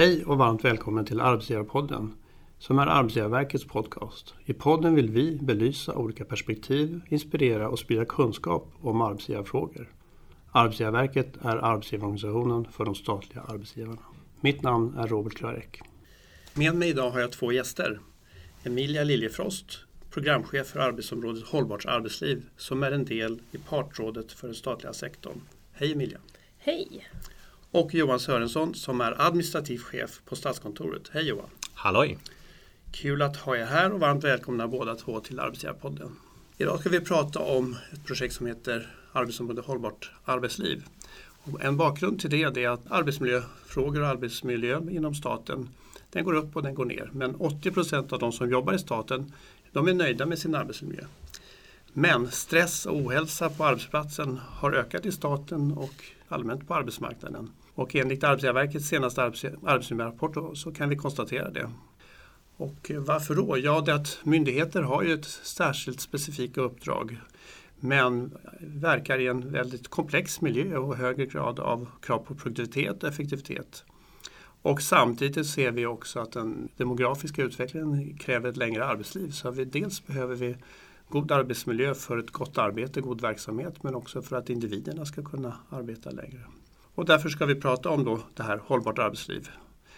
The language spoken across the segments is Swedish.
Hej och varmt välkommen till Arbetsgivarpodden som är Arbetsgivarverkets podcast. I podden vill vi belysa olika perspektiv, inspirera och sprida kunskap om arbetsgivarfrågor. Arbetsgivarverket är arbetsgivarorganisationen för de statliga arbetsgivarna. Mitt namn är Robert Klarek. Med mig idag har jag två gäster. Emilia Liljefrost, programchef för arbetsområdet Hållbart arbetsliv som är en del i partrådet för den statliga sektorn. Hej Emilia! Hej! Och Johan Sörensson som är administrativ chef på Statskontoret. Hej Johan! Halloj! Kul att ha er här och varmt välkomna båda två till Arbetsgivarpodden. Idag ska vi prata om ett projekt som heter Arbetsområde Hållbart arbetsliv. Och en bakgrund till det är att arbetsmiljöfrågor och arbetsmiljö inom staten den går upp och den går ner. Men 80 procent av de som jobbar i staten de är nöjda med sin arbetsmiljö. Men stress och ohälsa på arbetsplatsen har ökat i staten och allmänt på arbetsmarknaden. Och enligt Arbetsgivarverkets senaste arbetsmiljörapport så kan vi konstatera det. Och eh, varför då? Ja, det är att myndigheter har ju ett särskilt specifika uppdrag men verkar i en väldigt komplex miljö och högre grad av krav på produktivitet och effektivitet. Och samtidigt ser vi också att den demografiska utvecklingen kräver ett längre arbetsliv. Så vi, dels behöver vi god arbetsmiljö för ett gott arbete, god verksamhet men också för att individerna ska kunna arbeta längre. Och därför ska vi prata om då det här hållbart arbetsliv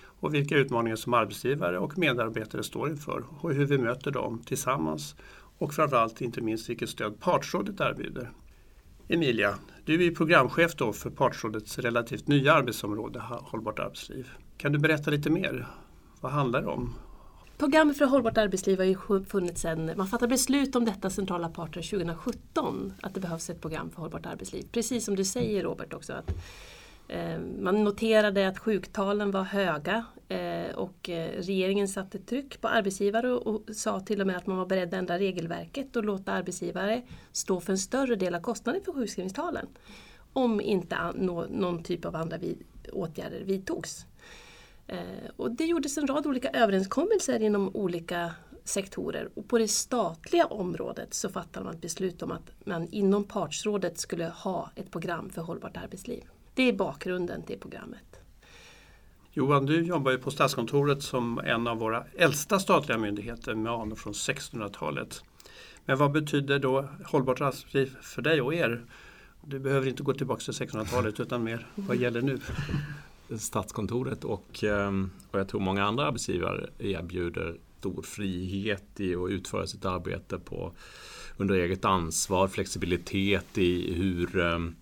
och vilka utmaningar som arbetsgivare och medarbetare står inför och hur vi möter dem tillsammans och framförallt inte minst vilket stöd Partsrådet erbjuder. Emilia, du är programchef då för Partsrådets relativt nya arbetsområde Hållbart arbetsliv. Kan du berätta lite mer? Vad handlar det om? Programmet för hållbart arbetsliv har ju funnits sedan, man fattade beslut om detta centrala parter 2017, att det behövs ett program för hållbart arbetsliv. Precis som du säger Robert också, att Eh, man noterade att sjuktalen var höga eh, och eh, regeringen satte tryck på arbetsgivare och, sa till och med att man var beredd att ändra regelverket och låta arbetsgivare stå för en större del av kostnaden för sjukskrivningstalen. Om inte någon typ av andra åtgärder vidtogs. Och det gjordes en rad olika överenskommelser inom olika sektorer och på det statliga området så fattade man ett beslut om att man inom partsrådet skulle ha ett program för hållbart arbetsliv. Det är bakgrunden till programmet. Johan, du jobbar ju på Statskontoret som en av våra äldsta statliga myndigheter med anor från 1600-talet. Men vad betyder då hållbart arbetsliv för dig och er? Du behöver inte gå tillbaka till 1600-talet utan mer vad gäller nu? Statskontoret och, ehm, och jag tror många andra arbetsgivare erbjuder stor frihet i att utföra sitt arbete på, under eget ansvar, flexibilitet i hur ehm,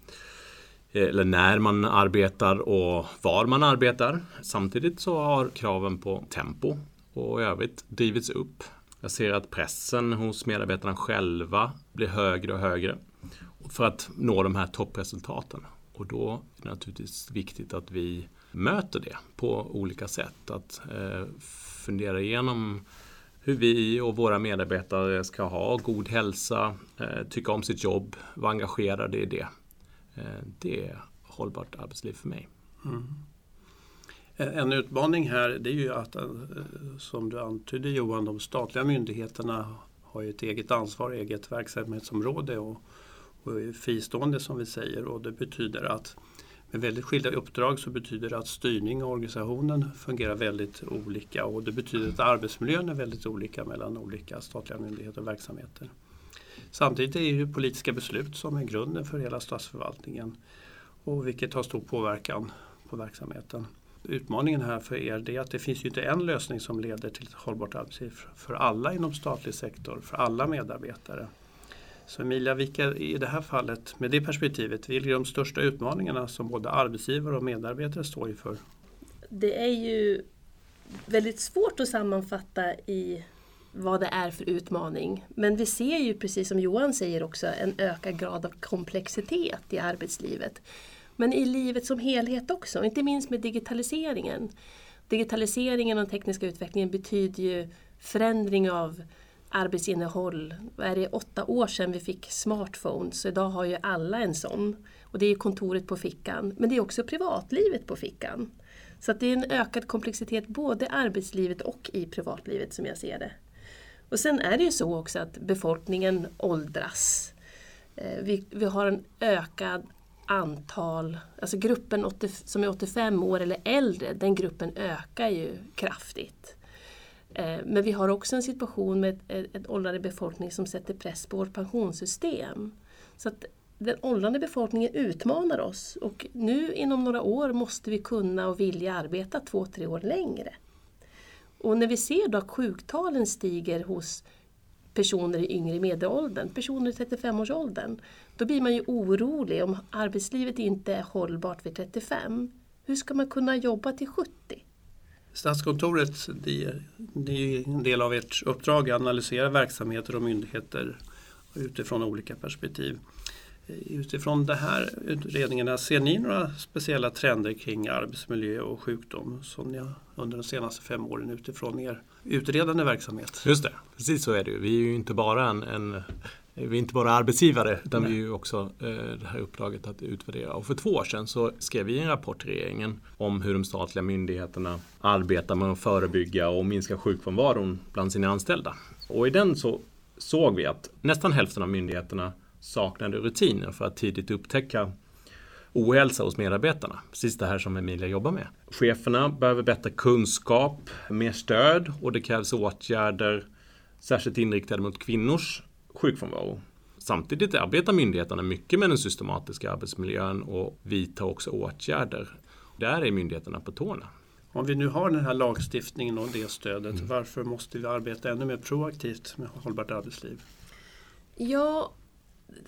Eh, eller när man arbetar och var man arbetar. Samtidigt så har kraven på tempo och övrigt drivits upp. Jag ser att pressen hos medarbetarna själva blir högre och högre för att nå de här toppresultaten. Och då är det naturligtvis viktigt att vi möter det på olika sätt. Att eh, fundera igenom hur vi och våra medarbetare ska ha god hälsa, eh, tycka om sitt jobb, vara engagerade i det. Eh, det är hållbart arbetsliv för mig. Mm. En utmaning här det är ju att, eh, som du antydde Johan, de statliga myndigheterna har ju ett eget ansvar, eget verksamhetsområde och, och är fristående som vi säger och det betyder att med väldigt skilda uppdrag så betyder det att styrning och organisationen fungerar väldigt olika och det betyder att arbetsmiljön är väldigt olika mellan olika statliga myndigheter och verksamheter. Samtidigt är det ju politiska beslut som är grunden för hela statsförvaltningen och vilket har stor påverkan på verksamheten. Utmaningen här för er är att det finns ju inte en lösning som leder till ett hållbart arbetsliv för alla inom statlig sektor, för alla medarbetare. Så Emilia, vilka i det här fallet, med det perspektivet, vilka är de största utmaningarna som både arbetsgivare och medarbetare står inför? Det är ju väldigt svårt att sammanfatta i vad det är för utmaning. Men vi ser ju precis som Johan säger också en ökad grad av komplexitet i arbetslivet. Men i livet som helhet också, inte minst med digitaliseringen. Digitaliseringen och den tekniska utvecklingen betyder ju förändring av arbetsinnehåll. Är det åtta år sedan vi fick smartphones, så idag har ju alla en sån. Och det är kontoret på fickan, men det är också privatlivet på fickan. Så det är en ökad komplexitet både i arbetslivet och i privatlivet som jag ser det. Och sen är det ju så också att befolkningen åldras. Eh, vi, vi har en ökad antal, alltså gruppen 80, som är 85 år eller äldre, den gruppen ökar ju kraftigt. Eh, men vi har också en situation med en åldrande befolkning som sätter press på vårt pensionssystem. Så att den åldrande befolkningen utmanar oss och nu inom några år måste vi kunna och vilja arbeta två, tre år längre. Och när vi ser då att sjuktalen stiger hos personer i yngre medelåldern, personer i 35-årsåldern, då blir man ju orolig om arbetslivet inte är hållbart vid 35. Hur ska man kunna jobba till 70? Statskontoret, det är, det är en del av ert uppdrag att analysera verksamheter och myndigheter utifrån olika perspektiv. Utifrån de här utredningarna, ser ni några speciella trender kring arbetsmiljö och sjukdom som ni har under de senaste fem åren utifrån er utredande verksamhet? Just det, precis så är det ju. Vi är ju inte bara en, en vi är inte bara arbetsgivare utan Nej. vi är ju också eh, det här uppdraget att utvärdera. Och för två år sedan så skrev vi en rapport till regeringen om hur de statliga myndigheterna arbetar med att förebygga och minska sjukfrånvaron bland sina anställda. Och i den så såg vi att nästan hälften av myndigheterna saknade rutiner för att tidigt upptäcka ohälsa hos medarbetarna. Precis det här som Emilia jobbar med. Cheferna behöver bättre kunskap, mer stöd och det krävs åtgärder särskilt inriktade mot kvinnors sjukfrånvaro. Samtidigt arbetar myndigheterna mycket med den systematiska arbetsmiljön och vidtar också åtgärder. Där är myndigheterna på tårna. Om vi nu har den här lagstiftningen och det stödet, mm. varför måste vi arbeta ännu mer proaktivt med hållbart arbetsliv? Ja,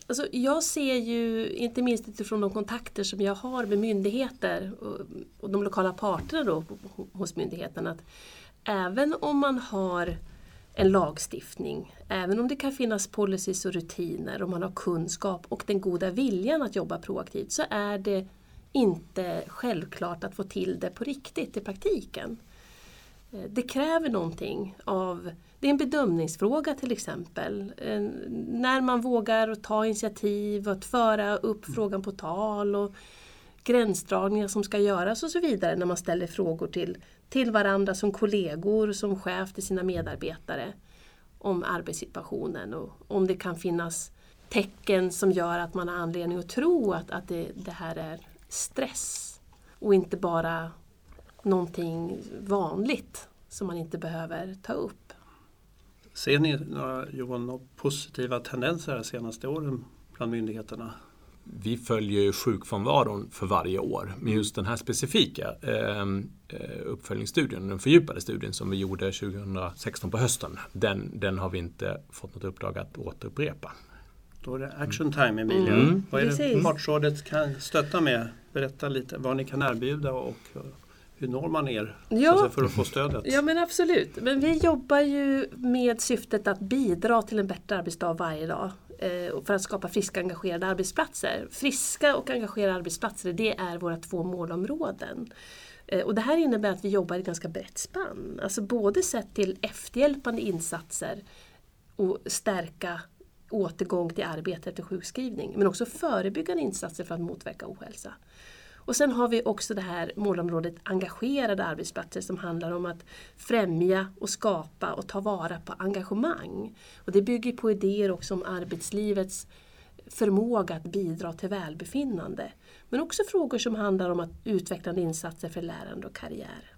alltså jag ser ju, inte minst utifrån de kontakter som jag har med myndigheter och, och de lokala parterna då, hos myndigheten, att även om man har en lagstiftning, även om det kan finnas policies och rutiner och man har kunskap och den goda viljan att jobba proaktivt, så är det inte självklart att få till det på riktigt i praktiken. Eh, det kräver någonting av det är en bedömningsfråga till exempel. När man vågar ta initiativ och att föra upp mm. frågan på tal och gränsdragningar som ska göras och så vidare när man ställer frågor till, till varandra som kollegor, som chef till sina medarbetare om arbetssituationen och om det kan finnas tecken som gör att man har anledning att tro att, att det, det här är stress och inte bara någonting vanligt som man inte behöver ta upp. Ser ni några, Johan, positiva tendenser de senaste åren bland myndigheterna? Vi följer sjukfrånvaron för varje år. Men just den här specifika ehm, eh, uppföljningsstudien, den fördjupade studien som vi gjorde 2016 på hösten, den, den har vi inte fått något uppdrag att återupprepa. Då är det action time Emilia. Mm. Vad är det Partsrådet kan stötta med? Berätta lite vad ni kan erbjuda och hur når man er ja. för att få stödet? Ja men absolut. Men vi jobbar ju med syftet att bidra till en bättre arbetsdag varje dag eh, för att skapa friska och engagerade arbetsplatser. Friska och engagerade arbetsplatser, det är våra två målområden. Eh, och det här innebär att vi jobbar i ett ganska brett spann. Alltså både sett till efterhjälpande insatser och stärka återgång till arbete efter sjukskrivning, men också förebyggande insatser för att motverka ohälsa. Och sen har vi också det här målområdet engagerade arbetsplatser som handlar om att främja och skapa och ta vara på engagemang. Och det bygger på idéer också om arbetslivets förmåga att bidra till välbefinnande. Men också frågor som handlar om att utvecklande insatser för lärande och karriär.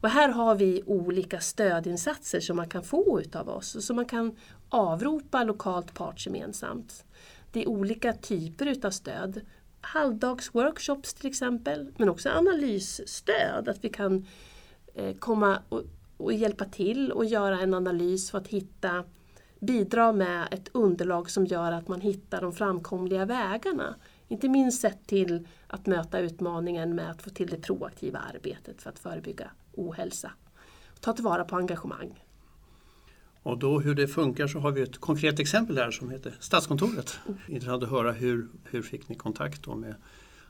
Och här har vi olika stödinsatser som man kan få utav oss och som man kan avropa lokalt partsgemensamt. Det är olika typer utav stöd halvdagsworkshops till exempel, men också analysstöd. Att vi kan eh, komma och, och, hjälpa till och göra en analys för att hitta, bidra med ett underlag som gör att man hittar de framkomliga vägarna. Inte minst sett till att möta utmaningen med att få till det proaktiva arbetet för att förebygga ohälsa. Ta tillvara på engagemang. Och då hur det funkar så har vi ett konkret exempel här som heter Statskontoret. Mm. Intressant att höra hur, hur fick ni kontakt då med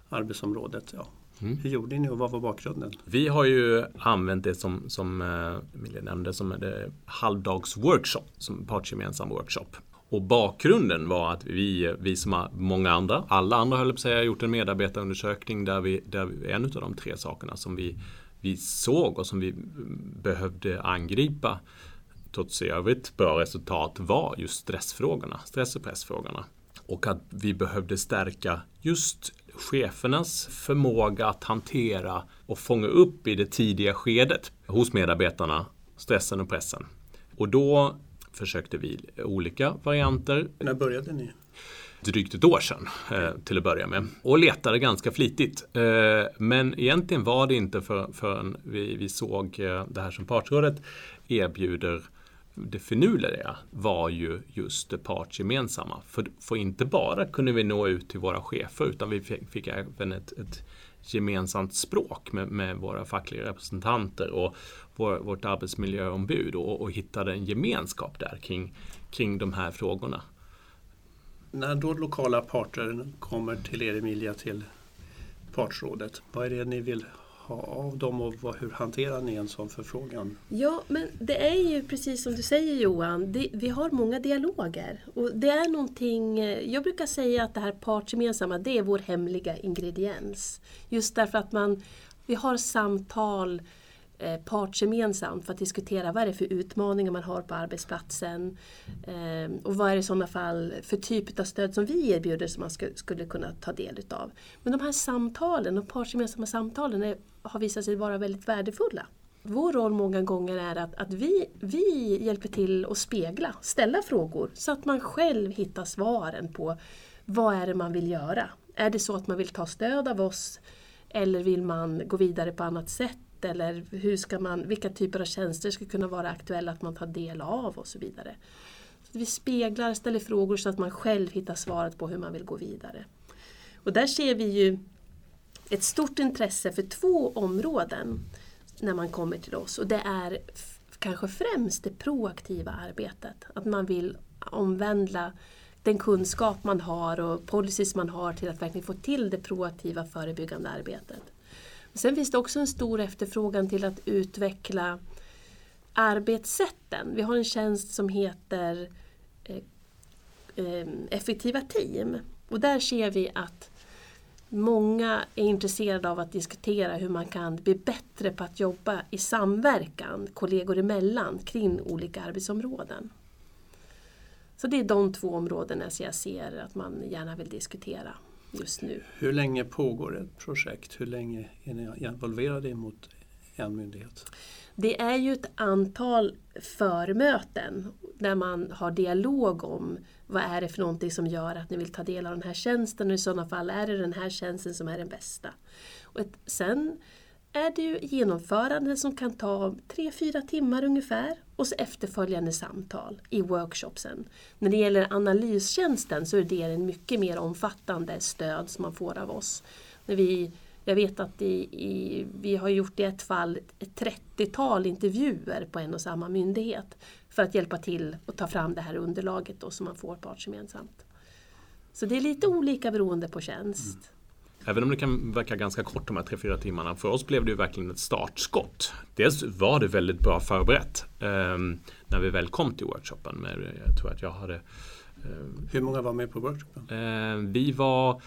arbetsområdet? Ja. Mm. Hur gjorde ni och vad var bakgrunden? Vi har ju använt det som, som Emilia nämnde som en halvdagsworkshop, som partsgemensam workshop. Och bakgrunden var att vi, vi som många andra, alla andra höll på att säga, gjort en medarbetarundersökning där vi, där en av de tre sakerna som vi, vi såg och som vi behövde angripa trots i övrigt bra resultat var just stressfrågorna, stress och pressfrågorna. Och att vi behövde stärka just chefernas förmåga att hantera och fånga upp i det tidiga skedet hos medarbetarna stressen och pressen. Och då försökte vi olika varianter. När började ni? drygt ett år sedan eh, till att börja med. Och letade ganska flitigt. Eh, men egentligen var det inte förrän för vi, vi såg eh, det här som Partsrådet erbjuder det finurliga var ju just det partsgemensamma. För, för inte bara kunde vi nå ut till våra chefer utan vi fick, fick även ett, ett gemensamt språk med, med, våra fackliga representanter och vår, vårt arbetsmiljöombud och, och hittade en gemenskap där kring, kring de här frågorna. När då lokala parter kommer till er Emilia till partsrådet, vad är det ni vill ha av dem och vad, hur hanterar ni en sån förfrågan? Ja, men det är ju precis som du säger Johan, det, vi har många dialoger. Och det är någonting, eh, jag brukar säga att det här partsgemensamma, det är vår hemliga ingrediens. Just därför att man, vi har samtal Eh, partsgemensamt för att diskutera vad är det för utmaningar man har på arbetsplatsen eh, och vad är det i sådana fall för typ av stöd som vi erbjuder som man skulle kunna ta del utav. Men de här samtalen, de partsgemensamma samtalen är, har visat sig vara väldigt värdefulla. Vår roll många gånger är att, att vi, vi hjälper till att spegla, ställa frågor så att man själv hittar svaren på vad är det man vill göra. Är det så att man vill ta stöd av oss eller vill man gå vidare på annat sätt? Eller hur ska man, vilka typer av tjänster ska kunna vara aktuella att man tar del av och så vidare. Så vi speglar, ställer frågor så att man själv hittar svaret på hur man vill gå vidare. Och där ser vi ju ett stort intresse för två områden när man kommer till oss och det är kanske främst det proaktiva arbetet. Att man vill omvandla den kunskap man har och policies man har till att verkligen få till det proaktiva förebyggande arbetet. Sen finns det också en stor efterfrågan till att utveckla arbetssätten. Vi har en tjänst som heter eh, eh, Effektiva team och där ser vi att Många är intresserade av att diskutera hur man kan bli bättre på att jobba i samverkan kollegor emellan kring olika arbetsområden. Så det är de två områdena som jag ser att man gärna vill diskutera just nu. Hur länge pågår ett projekt? Hur länge är ni involverade mot en myndighet? Det är ju ett antal förmöten där man har dialog om vad är det för någonting som gör att ni vill ta del av den här tjänsten och i sådana fall är det den här tjänsten som är den bästa. Och ett, sen är det ju genomförande som kan ta 3-4 timmar ungefär och så efterföljande samtal i workshopsen. När det gäller analystjänsten så är det en mycket mer omfattande stöd som man får av oss. När vi, jag vet att i, i, vi har gjort i ett fall ett 30-tal intervjuer på en och samma myndighet för att hjälpa till att ta fram det här underlaget då som man får partsgemensamt. Så det är lite olika beroende på tjänst. Mm. Även om det kan verka ganska kort de här 3-4 timmarna. För oss blev det ju verkligen ett startskott. Dels var det väldigt bra förberett eh, när vi väl kom till workshopen. Men jag tror att jag hade... Eh, Hur många var med på workshopen? Eh, vi var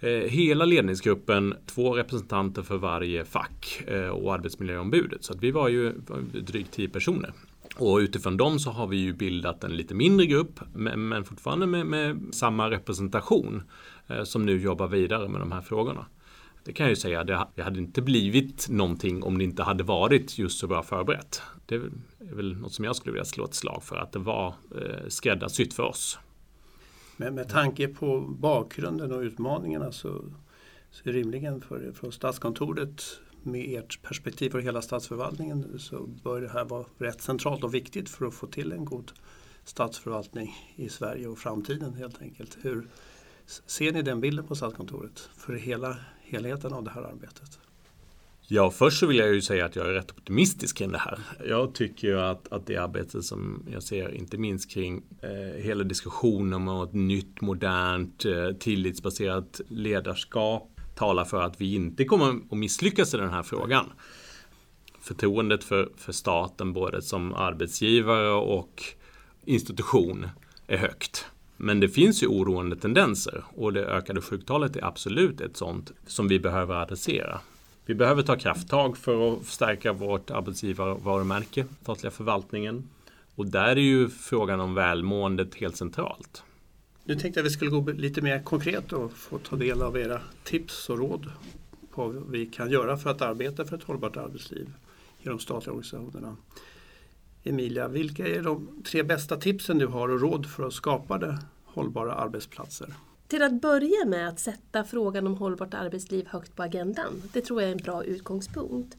eh, hela ledningsgruppen, två representanter för varje fack eh, och arbetsmiljöombudet. Så att vi var ju drygt 10 personer. Och utifrån dem så har vi ju bildat en lite mindre grupp men fortfarande med, med samma representation eh, som nu jobbar vidare med de här frågorna. Det kan jag ju säga, det hade inte blivit någonting om det inte hade varit just så bra förberett. Det är väl något som jag skulle vilja slå ett slag för, att det var eh, skräddarsytt för oss. Men med tanke på bakgrunden och utmaningarna så, så rimligen för, för Statskontoret med ert perspektiv och hela statsförvaltningen så bör det här vara rätt centralt och viktigt för att få till en god statsförvaltning i Sverige och framtiden helt enkelt. Hur, Ser ni den bilden på Statskontoret för hela helheten av det här arbetet? Ja, först så vill jag ju säga att jag är rätt optimistisk kring det här. Jag tycker ju att, att det arbete som jag ser, inte minst kring eh, hela diskussionen om ett nytt, modernt, eh, tillitsbaserat ledarskap talar för att vi inte kommer att misslyckas i den här frågan. Förtroendet för, för staten, både som arbetsgivare och institution, är högt. Men det finns ju oroande tendenser och det ökade sjuktalet är absolut ett sånt som vi behöver adressera. Vi behöver ta krafttag för att stärka vårt arbetsgivarvarumärke, statliga förvaltningen. Och där är ju frågan om välmåendet helt centralt. Nu tänkte jag att vi skulle gå lite mer konkret och få ta del av era tips och råd på vad vi kan göra för att arbeta för ett hållbart arbetsliv i de statliga organisationerna. Emilia, vilka är de tre bästa tipsen du har och råd för att skapa det hållbara arbetsplatser? Till att börja med att sätta frågan om hållbart arbetsliv högt på agendan. Det tror jag är en bra utgångspunkt.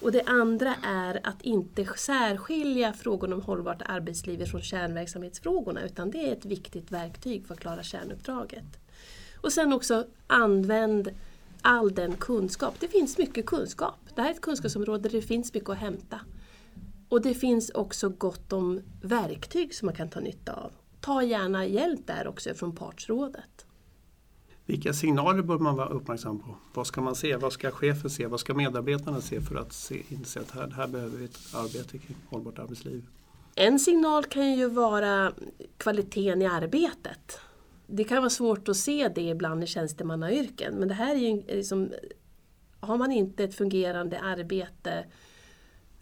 Och det andra är att inte särskilja frågan om hållbart arbetsliv från kärnverksamhetsfrågorna utan det är ett viktigt verktyg för att klara kärnuppdraget. Och sen också använd all den kunskap. Det finns mycket kunskap. Det här är ett kunskapsområde där det finns mycket att hämta. Och det finns också gott om verktyg som man kan ta nytta av. Ta gärna hjälp där också från partsrådet. Vilka signaler bör man vara uppmärksam på? Vad ska man se? Vad ska chefen se? Vad ska medarbetarna se för att se, inse att här, här behöver vi ett arbete kring hållbart arbetsliv? En signal kan ju vara kvaliteten i arbetet. Det kan vara svårt att se det ibland i tjänstemannayrken men det här är ju liksom, har man inte ett fungerande arbete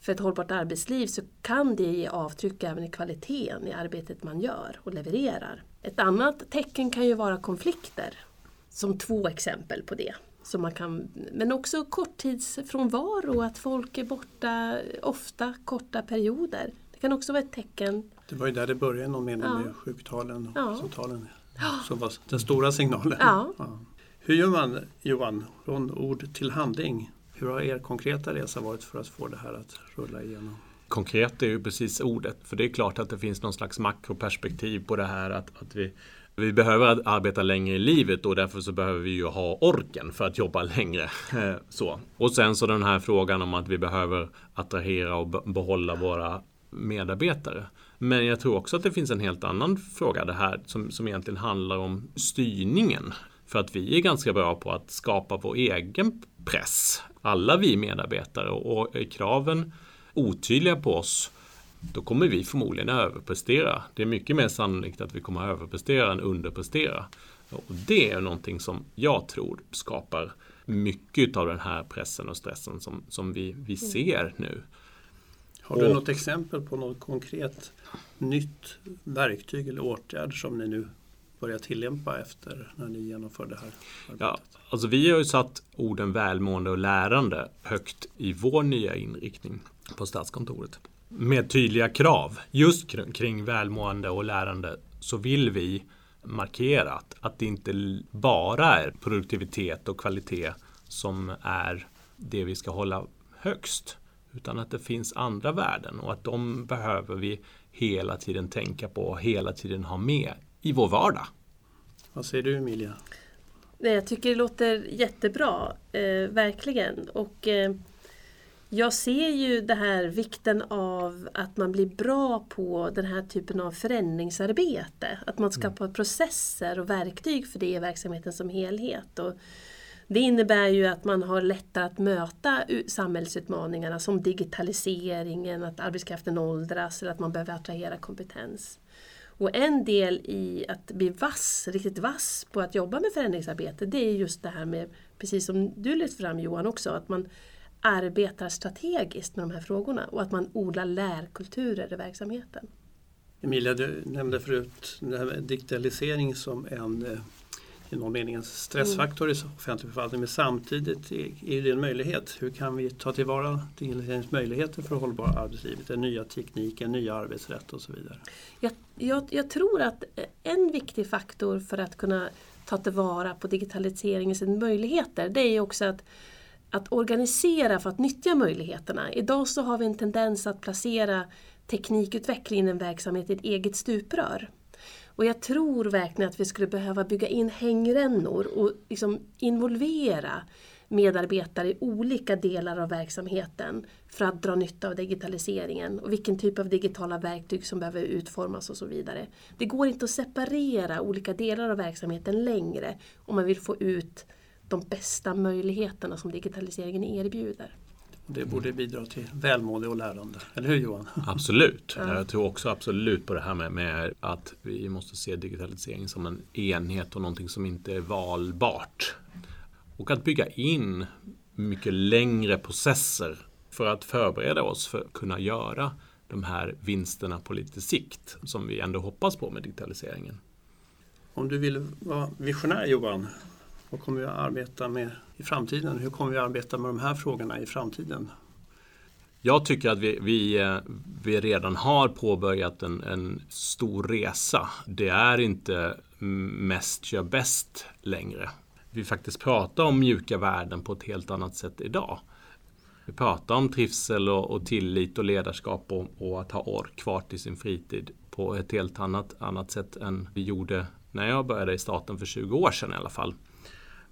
för ett hållbart arbetsliv så kan det ge avtryck även i kvaliteten i arbetet man gör och levererar. Ett annat tecken kan ju vara konflikter som två exempel på det. Så man kan, men också korttidsfrånvaro, att folk är borta ofta korta perioder. Det kan också vara ett tecken. Det var ju där det började någon mening ja. med sjuktalen och ja. resultaten. Som var den stora signalen. Ja. ja. Hur gör man Johan, från ord till handling? Hur har er konkreta resa varit för att få det här att rulla igenom? Konkret är ju precis ordet, för det är klart att det finns någon slags makroperspektiv på det här att, att vi vi behöver arbeta längre i livet och därför så behöver vi ju ha orken för att jobba längre. Eh, så. Och sen så den här frågan om att vi behöver attrahera och behålla våra medarbetare. Men jag tror också att det finns en helt annan fråga det här som, som egentligen handlar om styrningen. För att vi är ganska bra på att skapa vår egen press. Alla vi medarbetare och är kraven otydliga på oss då kommer vi förmodligen överprestera. Det är mycket mer sannolikt att vi kommer överprestera än underprestera. Och det är någonting som jag tror skapar mycket av den här pressen och stressen som, som vi, vi mm. ser nu. Har du och, något exempel på något konkret nytt verktyg eller åtgärd som ni nu börjar tillämpa efter när ni genomför det här arbetet? Ja, alltså vi har ju satt orden välmående och lärande högt i vår nya inriktning på Statskontoret med tydliga krav just kring välmående och lärande så vill vi markera att, att det inte bara är produktivitet och kvalitet som är det vi ska hålla högst. Utan att det finns andra värden och att de behöver vi hela tiden tänka på och hela tiden ha med i vår vardag. Vad säger du Emilia? Jag tycker det låter jättebra, eh, verkligen. Och eh, jag ser ju det här vikten av att man blir bra på den här typen av förändringsarbete. Att man skapar mm. processer och verktyg för det i verksamheten som helhet. Och det innebär ju att man har lättare att möta samhällsutmaningarna som digitaliseringen, att arbetskraften åldras eller att man behöver attrahera kompetens. Och en del i att bli vass, riktigt vass på att jobba med förändringsarbete det är just det här med, precis som du lyfte fram Johan också, att man arbetar strategiskt med de här frågorna och att man odlar lärkulturer i verksamheten. Emilia, du nämnde förut digitalisering som en eh, i någon mening en stressfaktor mm. i offentlig förvaltning men samtidigt är det en möjlighet. Hur kan vi ta tillvara digitaliseringens möjligheter för hållbara arbetslivet, den nya tekniken, nya arbetsrätt och så vidare? Jag, jag, jag, tror att en viktig faktor för att kunna ta tillvara på digitaliseringens möjligheter det är också att att organisera för att nyttja möjligheterna. Idag så har vi en tendens att placera teknikutveckling i en verksamhet i ett eget stuprör. Och jag tror verkligen att vi skulle behöva bygga in hängrännor och liksom involvera medarbetare i olika delar av verksamheten för att dra nytta av digitaliseringen och vilken typ av digitala verktyg som behöver utformas och så vidare. Det går inte att separera olika delar av verksamheten längre om man vill få ut de bästa möjligheterna som digitaliseringen erbjuder. Det borde bidra till välmående och lärande, eller hur Johan? Absolut. Ja. Jag tror också absolut på det här med, med, att vi måste se digitalisering som en enhet och någonting som inte är valbart. Och att bygga in mycket längre processer för att förbereda oss för att kunna göra de här vinsterna på lite sikt som vi ändå hoppas på med digitaliseringen. Om du vill vara visionär Johan, vad kommer vi att arbeta med i framtiden? Hur kommer vi att arbeta med de här frågorna i framtiden? Jag tycker att vi, vi, eh, vi redan har påbörjat en, en, stor resa. Det är inte mest gör bäst längre. Vi faktiskt pratar om mjuka värden på ett helt annat sätt idag. Vi pratar om trivsel och, och tillit och ledarskap och, och, att ha ork kvar till sin fritid på ett helt annat, annat sätt än vi gjorde när jag började i staten för 20 år sedan i alla fall.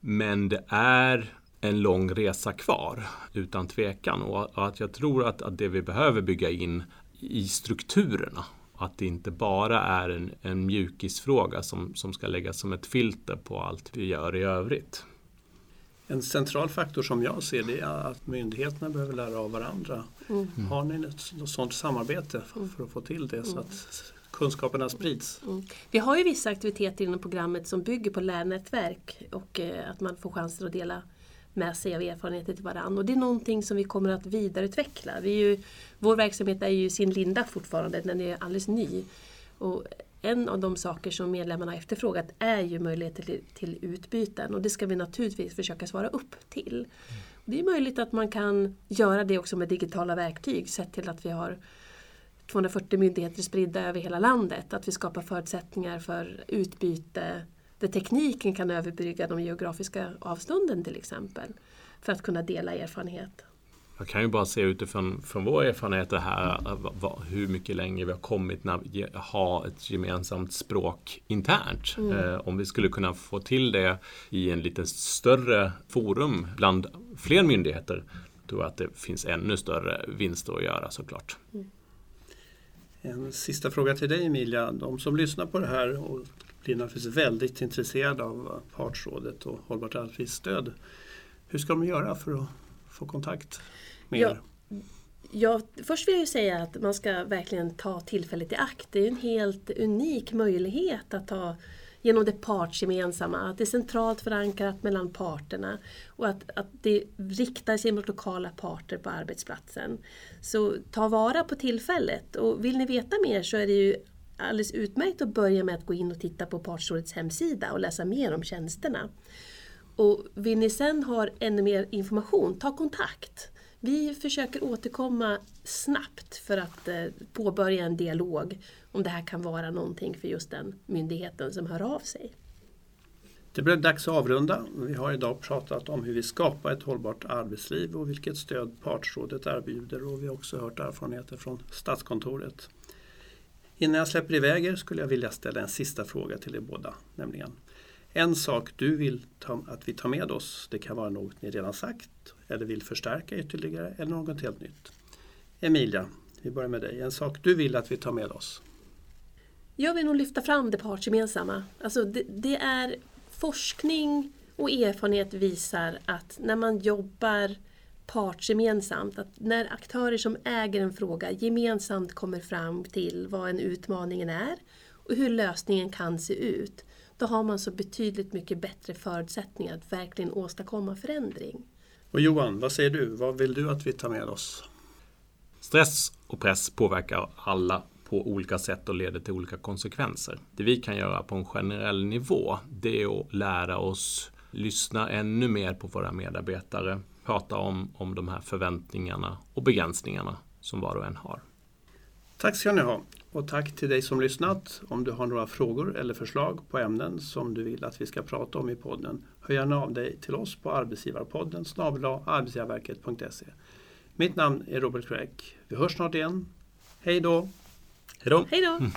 Men det är en lång resa kvar utan tvekan och att jag tror att, att det vi behöver bygga in i strukturerna att det inte bara är en, en mjukisfråga som, som ska läggas som ett filter på allt vi gör i övrigt. En central faktor som jag ser det är att myndigheterna behöver lära av varandra. Mm. Har ni ett sådant samarbete för, för att få till det så att kunskaperna sprids? Mm. Vi har ju vissa aktiviteter inom programmet som bygger på lärnätverk och eh, att man får chansen att dela med sig av erfarenheter till varandra. Och det är någonting som vi kommer att vidareutveckla. Vi ju, vår verksamhet är ju sin linda fortfarande, den är alldeles ny. Och en av de saker som medlemmarna har efterfrågat är ju möjligheter till, till utbyten och det ska vi naturligtvis försöka svara upp till. Det är möjligt att man kan göra det också med digitala verktyg sett till att vi har 240 myndigheter spridda över hela landet. Att vi skapar förutsättningar för utbyte där tekniken kan överbrygga de geografiska avstånden till exempel. För att kunna dela erfarenhet. Jag kan ju bara se utifrån från vår erfarenhet här hur mycket längre vi har kommit när vi har ett gemensamt språk internt. Mm. Eh, om vi skulle kunna få till det i en lite större forum bland fler myndigheter tror jag att det finns ännu större vinster att göra såklart. Mm. En sista fråga till dig Emilia. De som lyssnar på det här och blir naturligtvis väldigt intresserade av partsrådet och hållbart arbetslivsstöd. Hur ska de göra för att få kontakt med ja, er? Ja, först vill jag säga att man ska verkligen ta tillfället i akt. Det är en helt unik möjlighet att ta genom det partsgemensamma, att det är centralt förankrat mellan parterna och att, att det riktar sig mot lokala parter på arbetsplatsen. Så ta vara på tillfället och vill ni veta mer så är det ju alldeles utmärkt att börja med att gå in och titta på Partsrådets hemsida och läsa mer om tjänsterna. Och vill ni sen ha ännu mer information, ta kontakt. Vi försöker återkomma snabbt för att eh, påbörja en dialog om det här kan vara någonting för just den myndigheten som hör av sig. Det blir dags att avrunda. Vi har idag pratat om hur vi skapar ett hållbart arbetsliv och vilket stöd Partsrådet erbjuder och vi har också hört erfarenheter från Statskontoret. Innan jag släpper iväg er skulle jag vilja ställa en sista fråga till er båda. Nämligen, en sak du vill ta, att vi tar med oss, det kan vara något ni redan sagt eller vill förstärka ytterligare eller något helt nytt. Emilia, vi börjar med dig. En sak du vill att vi tar med oss? Jag vill nog lyfta fram det partsgemensamma. Alltså det, det är forskning och erfarenhet visar att när man jobbar partsgemensamt. Att när aktörer som äger en fråga gemensamt kommer fram till vad en utmaningen är och hur lösningen kan se ut, då har man så betydligt mycket bättre förutsättningar att verkligen åstadkomma förändring. Och Johan, vad säger du? Vad vill du att vi tar med oss? Stress och press påverkar alla på olika sätt och leder till olika konsekvenser. Det vi kan göra på en generell nivå, det är att lära oss lyssna ännu mer på våra medarbetare, prata om, om de här förväntningarna och begränsningarna som var och en har. Tack ska ni ha och tack till dig som lyssnat. Om du har några frågor eller förslag på ämnen som du vill att vi ska prata om i podden, hör gärna av dig till oss på arbetsgivarpodden snabel arbetsgivarverket.se. Mitt namn är Robert Craig. Vi hörs snart igen. Hej då! Hej då! Mm.